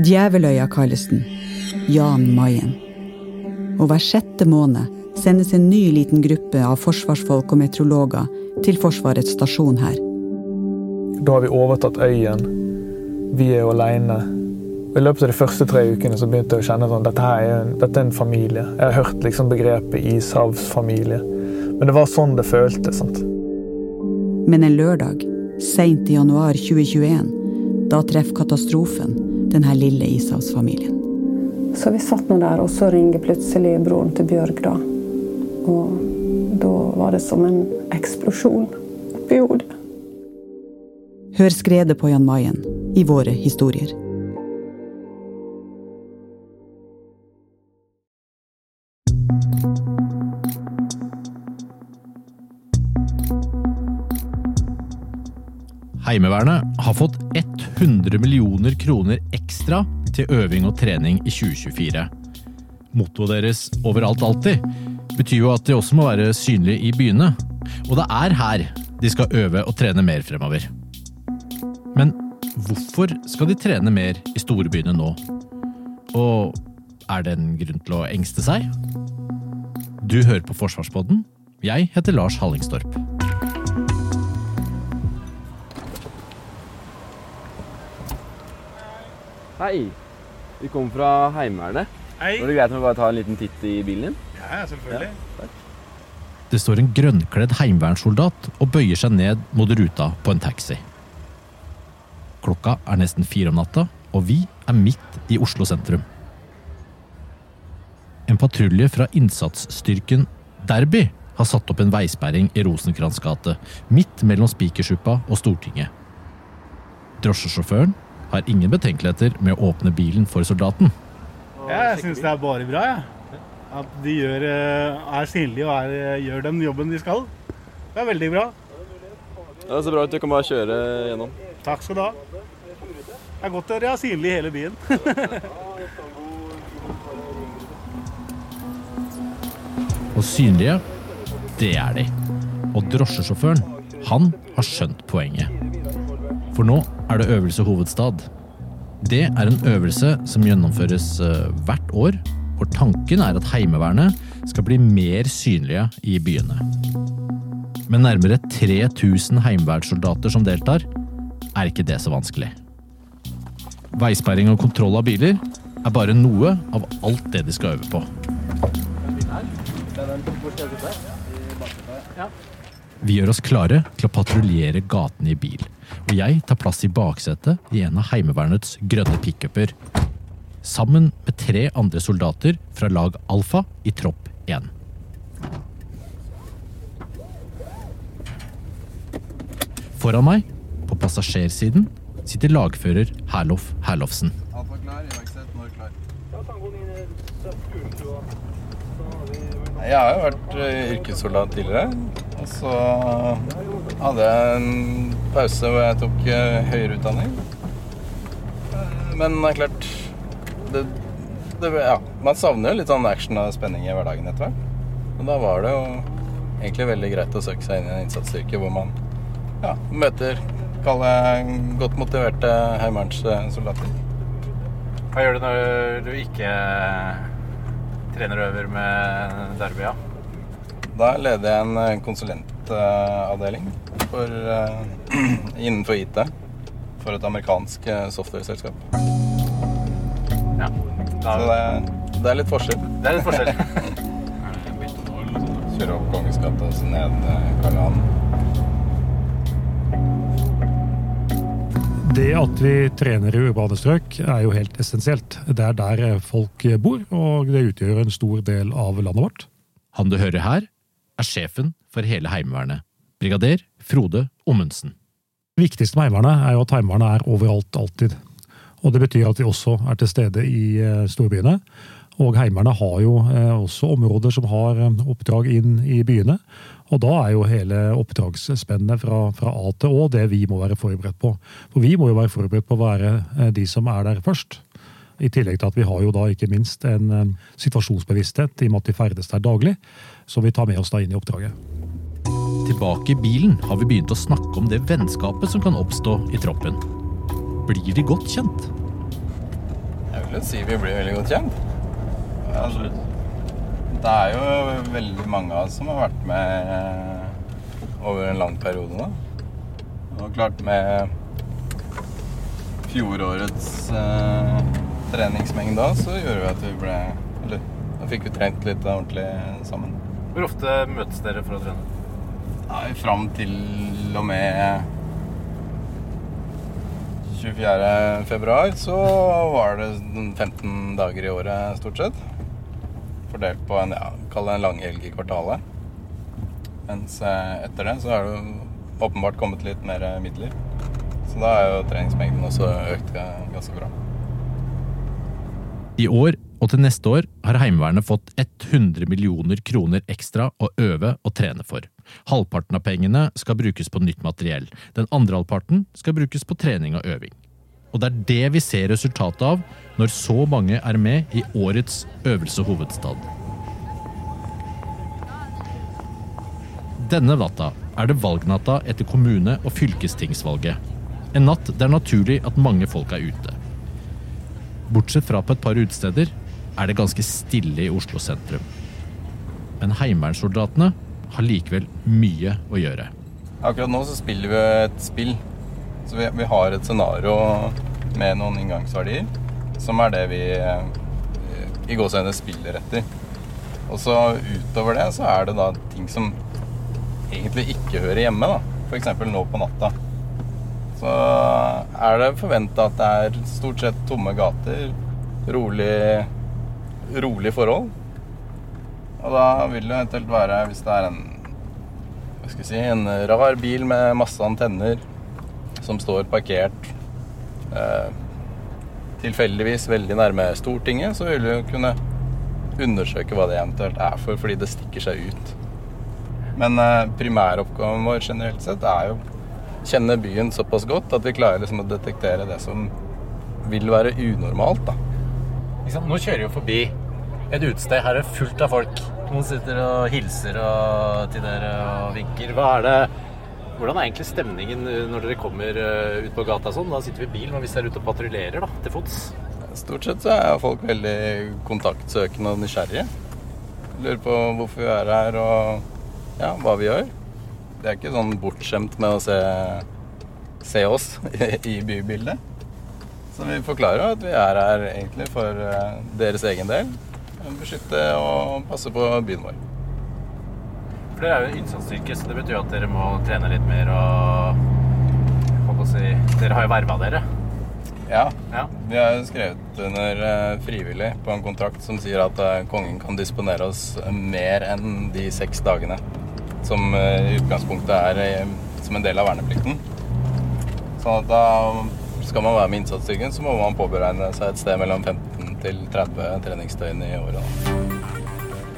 Djeveløya kalles den. Jan Mayen. Og hver sjette måned sendes en ny liten gruppe av forsvarsfolk og meteorologer til Forsvarets stasjon her. Da har vi overtatt øyen. Vi er jo aleine. I løpet av de første tre ukene så begynte jeg å kjenne at dette, er en, dette er en familie. Jeg har hørt liksom begrepet ishavsfamilie. Men det var sånn det føltes. sant? Men en lørdag, seint i januar 2021, da treffer katastrofen denne lille ishavsfamilien. Så vi satt nå der, og så ringer plutselig broren til Bjørg, da. Og da var det som en eksplosjon oppi hodet. Hør skredet på Jan Mayen i våre historier. Heimevernet har fått 100 millioner kroner ekstra til øving og trening i 2024. Mottoet deres 'overalt alltid' betyr jo at de også må være synlige i byene. Og det er her de skal øve og trene mer fremover. Men hvorfor skal de trene mer i storbyene nå? Og er det en grunn til å engste seg? Du hører på Forsvarspodden. Jeg heter Lars Hallingstorp. Hei. Vi kommer fra Heimevernet. Hei. Var det greit om vi bare tar en liten titt i bilen din? Ja, selvfølgelig. Det står en grønnkledd heimevernssoldat og bøyer seg ned mot ruta på en taxi. Klokka er nesten fire om natta, og vi er midt i Oslo sentrum. En patrulje fra innsatsstyrken Derby har satt opp en veisperring i Rosenkrantz gate, midt mellom Spikersuppa og Stortinget. Drosjesjåføren har ingen betenkeligheter med å åpne bilen for soldaten. Jeg syns det er bare bra, jeg. At de gjør, eh, er synlige og er, eh, gjør den jobben de skal. Det er veldig bra. Ja, det ser bra ut. Du kan bare kjøre gjennom. Takk skal du ha. Det er godt å være synlig i hele byen. Og synlige, det er de. Og drosjesjåføren, han har skjønt poenget. For nå er det øvelse hovedstad. Det er en øvelse som gjennomføres eh, hvert år, hvor tanken er at Heimevernet skal bli mer synlige i byene. Med nærmere 3000 heimevernssoldater som deltar, er ikke det så vanskelig. Veisperring og kontroll av biler er bare noe av alt det de skal øve på. Vi gjør oss klare til å patruljere gatene i bil, og jeg tar plass i baksetet i en av Heimevernets grønne pickuper. Sammen med tre andre soldater fra lag Alfa i tropp 1. Foran meg, på passasjersiden, sitter lagfører Herlof Herlofsen. Alfa klar, iverksett, når klar. Jeg har jo vært eh, yrkessoldat tidligere. Og så hadde jeg en pause hvor jeg tok eh, høyere utdanning. Eh, Men det er klart det, det, ja, Man savner jo litt sånn action og spenning i hverdagen etter hvert. Og da var det jo egentlig veldig greit å søke seg inn i en innsatsstyrke hvor man ja, møter kalle godt motiverte heimevernssoldater. Hva gjør du når du ikke trener og øver med Derby? Ja? Da leder jeg en eh, konsulentavdeling for, eh, innenfor IT for et amerikansk software-selskap. ja. Da, Så det, det er litt forskjell. det er litt forskjell. Kjøre opp Kongens gate og så ned eh, Karl Johan. Det at vi trener i urbane strøk er jo helt essensielt. Det er der folk bor, og det utgjør en stor del av landet vårt. Han du hører her, er sjefen for hele Heimevernet, brigader Frode Ommundsen. Det viktigste med Heimevernet er jo at Heimevernet er overalt, alltid. Og det betyr at de også er til stede i eh, storbyene. Og Heimevernet har jo eh, også områder som har eh, oppdrag inn i byene. Og da er jo hele oppdragsspennet fra, fra A til Å det vi må være forberedt på. For vi må jo være forberedt på å være de som er der først. I tillegg til at vi har jo da ikke minst en eh, situasjonsbevissthet i og med at de ferdes der daglig, som vi tar med oss da inn i oppdraget. Tilbake i bilen har vi begynt å snakke om det vennskapet som kan oppstå i troppen. blir de godt kjent? Jeg vil jo si vi blir veldig godt kjent. Absolutt. Det er jo veldig mange av oss som har vært med eh, over en lang periode nå. Og klart med fjorårets eh, treningsmengde da, så gjorde vi at vi ble Eller da fikk vi trent litt ordentlig sammen. Hvor ofte møtes dere for å trene? Nei, Fram til og med 24. februar så var det 15 dager i året stort sett. Fordelt på en, ja, kall det en langhelg i kvartalet. Mens eh, etter det så har det åpenbart kommet litt mer midler. Så da er jo treningsmengden også økt ganske bra. I år og til neste år har Heimevernet fått 100 millioner kroner ekstra å øve og trene for. Halvparten av pengene skal brukes på nytt materiell. Den andre halvparten skal brukes på trening og øving. Og det er det vi ser resultatet av når så mange er med i årets Øvelse Hovedstad. Denne natta er det valgnatta etter kommune- og fylkestingsvalget. En natt det er naturlig at mange folk er ute. Bortsett fra på et par utesteder er det ganske stille i Oslo sentrum. Men heimevernssoldatene har likevel mye å gjøre. Akkurat nå så spiller vi et spill. Så vi, vi har et scenario med noen inngangsverdier, som er det vi i gåsehendene spiller etter. Og så utover det så er det da ting som egentlig ikke hører hjemme, da. F.eks. nå på natta. Så er det forventa at det er stort sett tomme gater, rolig, rolig forhold. Og da vil det eventuelt være, hvis det er en hva skal jeg si, en rar bil med masse antenner som står parkert eh, tilfeldigvis veldig nærme Stortinget, så vil vi jo kunne undersøke hva det eventuelt er for, fordi det stikker seg ut. Men eh, primæroppgaven vår generelt sett er jo kjenne byen såpass godt at vi klarer liksom å detektere det som vil være unormalt. da. Nå kjører vi jo forbi et utested. Her er det fullt av folk. Noen sitter og hilser og til dere og vinker. Hva er det hvordan er egentlig stemningen når dere kommer ut på gata sånn? Da sitter vi i bil, men hvis dere er ute og patruljerer da, til fots? Stort sett så er folk veldig kontaktsøkende og nysgjerrige. Lurer på hvorfor vi er her og ja, hva vi gjør. De er ikke sånn bortskjemt med å se, se oss i bybildet. Så vi forklarer at vi er her egentlig for deres egen del. Beskytte og passe på byen vår. For Dere er jo innsatsstyrke, så det betyr at dere må trene litt mer og si Dere har jo verva dere. Ja. ja. Vi har jo skrevet under frivillig på en kontrakt som sier at kongen kan disponere oss mer enn de seks dagene som i utgangspunktet er som en del av verneplikten. Sånn at da skal man være med innsatsstyrken, så må man påberegne seg et sted mellom 15 til 30 treningsdøgn i året.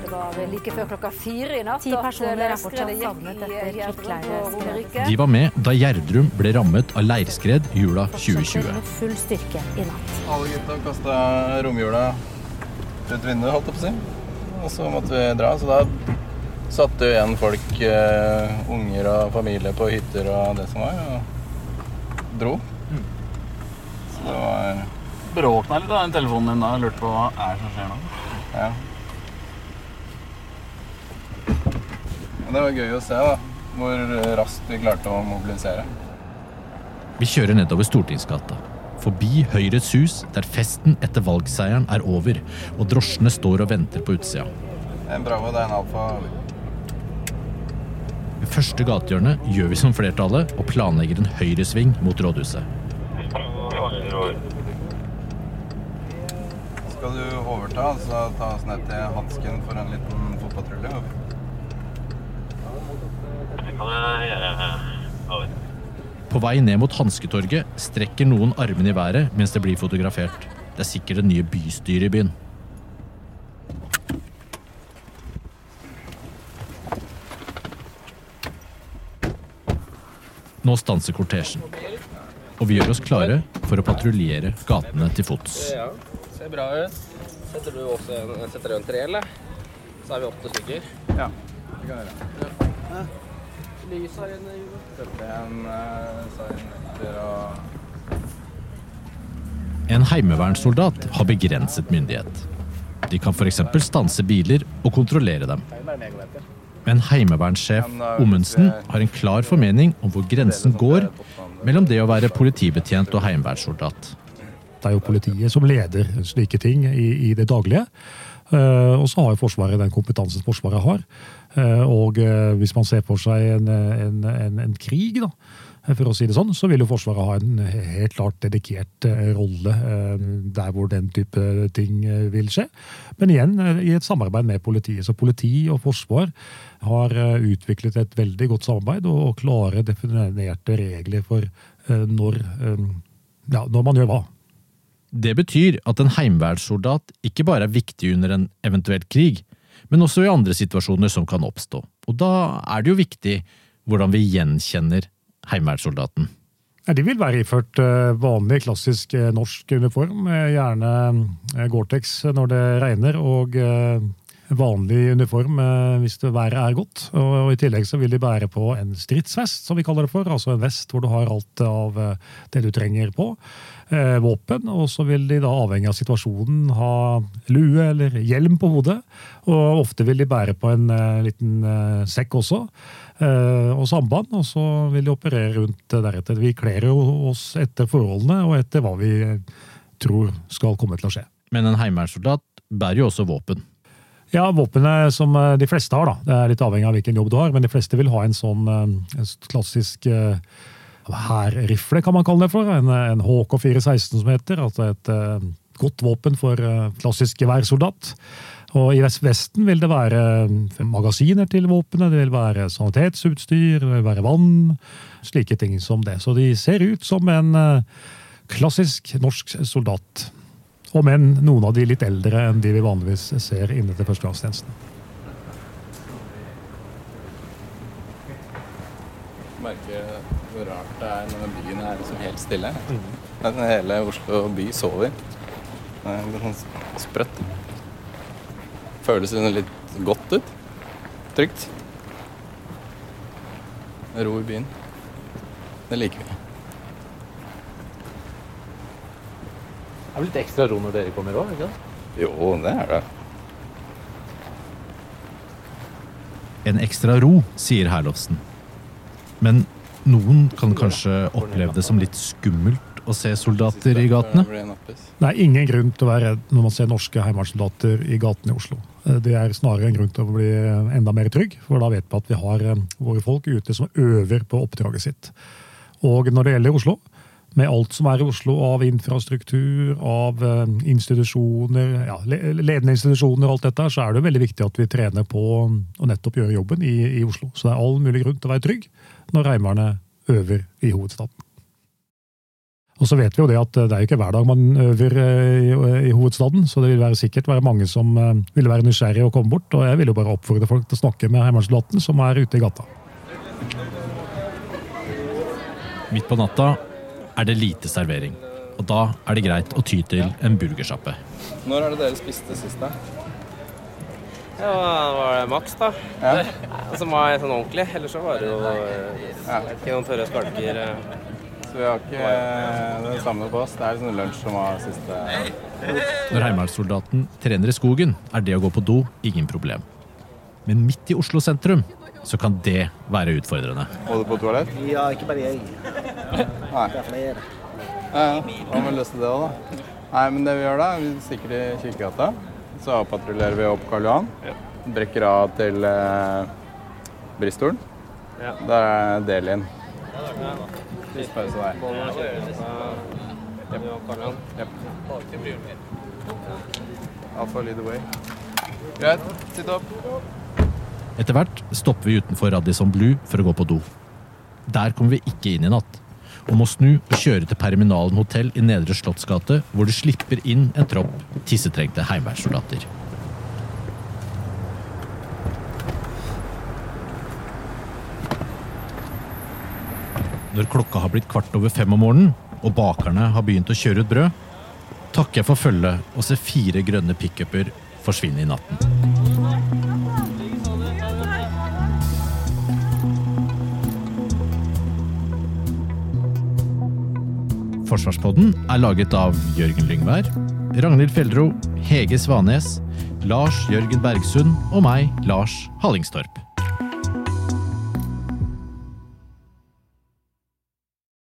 Det var like før klokka fire i natt Ti personer er fortsatt gikk savnet etter kvikkleireskredet. De var med da Gjerdrum ble rammet av leirskred jula 2020. Full styrke i natt. Alle gutta kasta romjula ut vinduet, holdt jeg på å si. Og så måtte vi dra. Så da satte jo igjen folk, eh, unger og familie, på hytter og det som var, og dro. Så det var Bråkna litt av den telefonen din da. Jeg lurte på hva er det som skjer nå. Ja. Men det var gøy å se da, hvor raskt vi klarte å mobilisere. Vi kjører nedover Stortingsgata. Forbi Høyres hus, der festen etter valgseieren er over, og drosjene står og venter på utsida. En Bravo, det er en Alfa. Første gatehjørnet gjør vi som flertallet og planlegger en høyresving mot rådhuset. Skal du overta, så ta oss ned til Hansken for en liten fotpatrulje. Det kan jeg gjøre. Over. På vei ned mot Hansketorget strekker noen armene i været mens det blir fotografert. Det er sikkert det nye bystyret i byen. Nå stanser kortesjen, og vi gjør oss klare for å patruljere gatene til fots. Ja, ser bra ut. Setter du også en, setter du en tre, eller? Så er vi åtte stykker. Ja, det kan jeg gjøre. Lys her inne, Juve. Sette en og En heimevernssoldat har begrenset myndighet. De kan f.eks. stanse biler og kontrollere dem. Men heimevernssjef Ommundsen har en klar formening om hvor grensen går mellom det å være politibetjent og heimevernssoldat. Det er jo politiet som leder slike ting i, i det daglige. Eh, og så har jo Forsvaret den kompetansen Forsvaret har. Eh, og eh, hvis man ser for seg en, en, en, en krig, da, for å si det sånn, så vil jo Forsvaret ha en helt klart dedikert eh, rolle eh, der hvor den type ting eh, vil skje. Men igjen i et samarbeid med politiet. Så politi og forsvar har utviklet et veldig godt samarbeid og klare definerte regler for når, ja, når man gjør hva. Det betyr at en heimevernssoldat ikke bare er viktig under en eventuell krig, men også i andre situasjoner som kan oppstå. Og da er det jo viktig hvordan vi gjenkjenner heimevernssoldaten. De vil være iført eh, vanlig, klassisk eh, norsk uniform. Gjerne eh, Gore-Tex når det regner, og vanlig uniform hvis det været er godt. Og I tillegg så vil de bære på en stridsvest, som vi kaller det for. Altså en vest hvor du har alt av det du trenger på. Våpen. Og så vil de da, avhengig av situasjonen, ha lue eller hjelm på hodet. Og ofte vil de bære på en liten sekk også. Eh, og samband, og så vil de operere rundt deretter. Vi kler jo oss etter forholdene og etter hva vi tror skal komme til å skje. Men en heimevernssoldat bærer jo også våpen? Ja, våpenet som eh, de fleste har. da. Det er litt avhengig av hvilken jobb du har, men de fleste vil ha en sånn en klassisk hærrifle, kan man kalle det for. En, en HK416 som heter. Altså et godt våpen for klassisk geværssoldat. Og I Vesten vil det være eh, magasiner til våpenet, det vil være sanitetsutstyr, det vil være vann. Slike ting som det. Så de ser ut som en eh, klassisk norsk soldat. Om enn noen av de litt eldre enn de vi vanligvis ser inne til førstegangstjenesten. Merker hvor rart det er når byen er liksom helt stille. Mm. Hele Oslo by sover. Det er litt sånn sprøtt føles litt godt ut. Trygt. Ro i byen. Det liker vi. Det er vel litt ekstra ro når dere kommer òg? Jo, det er det. En ekstra ro, sier Herlovsen. Men noen kan kanskje oppleve det som litt skummelt å se soldater i gatene? Det er ingen grunn til å være redd når man ser norske heimevernssoldater i gatene i Oslo. Eh, det er snarere en grunn til å bli enda mer trygg, for da vet vi at vi har eh, våre folk ute som øver på oppdraget sitt. Og når det gjelder Oslo, med alt som er i Oslo av infrastruktur, av eh, institusjoner, ja, ledende institusjoner og alt dette, så er det veldig viktig at vi trener på å nettopp gjøre jobben i, i Oslo. Så det er all mulig grunn til å være trygg når Heimevernet øver i hovedstaden. Og så vet vi jo det at det er ikke hver dag man øver eh, i, i hovedstaden, så det vil være sikkert være mange som eh, vil være nysgjerrige og komme bort. Og jeg vil jo bare oppfordre folk til å snakke med heimevernssoldaten som er ute i gata. Midt på natta er det lite servering, og da er det greit å ty til en burgersjappe. Når er det dere spiste sist, da? Ja, det var det maks, da. Ja. Som var sånn ordentlig. Ellers så var det jo ja. ikke, noen tørre skalker. Så vi har ikke eh, det samme på oss. Det er liksom lunsj som var siste Når heimevernssoldaten trener i skogen, er det å gå på do ingen problem. Men midt i Oslo sentrum så kan det være utfordrende. Må du på toalett? Ja, ikke bare jeg. Nei. Er. Ja, ja. Hva med vi løse det òg, da. Nei, men det vi gjør da, vi stikker i Kirkegata. Så avpatruljerer vi opp Karl Johan. Brekker av til eh, Bristolen. Ja. Der er Delin. Ja. Siste pause der. Alfa lead the. Greit, sitt opp. Etter hvert stopper vi utenfor Radisson Blue for å gå på do. Der kommer vi ikke inn i natt, og må snu og kjøre til Perminalen hotell i Nedre Slottsgate, hvor du slipper inn en tropp tissetrengte heimevernssoldater. Når klokka har blitt kvart over fem om morgenen, og bakerne har begynt å kjøre ut brød, takker jeg for følget og ser fire grønne pickuper forsvinne i natten. Forsvarspodden er laget av Jørgen Lyngvær, Ragnhild Fjeldro, Hege Svanes, Lars Jørgen Bergsund og meg, Lars Hallingstorp.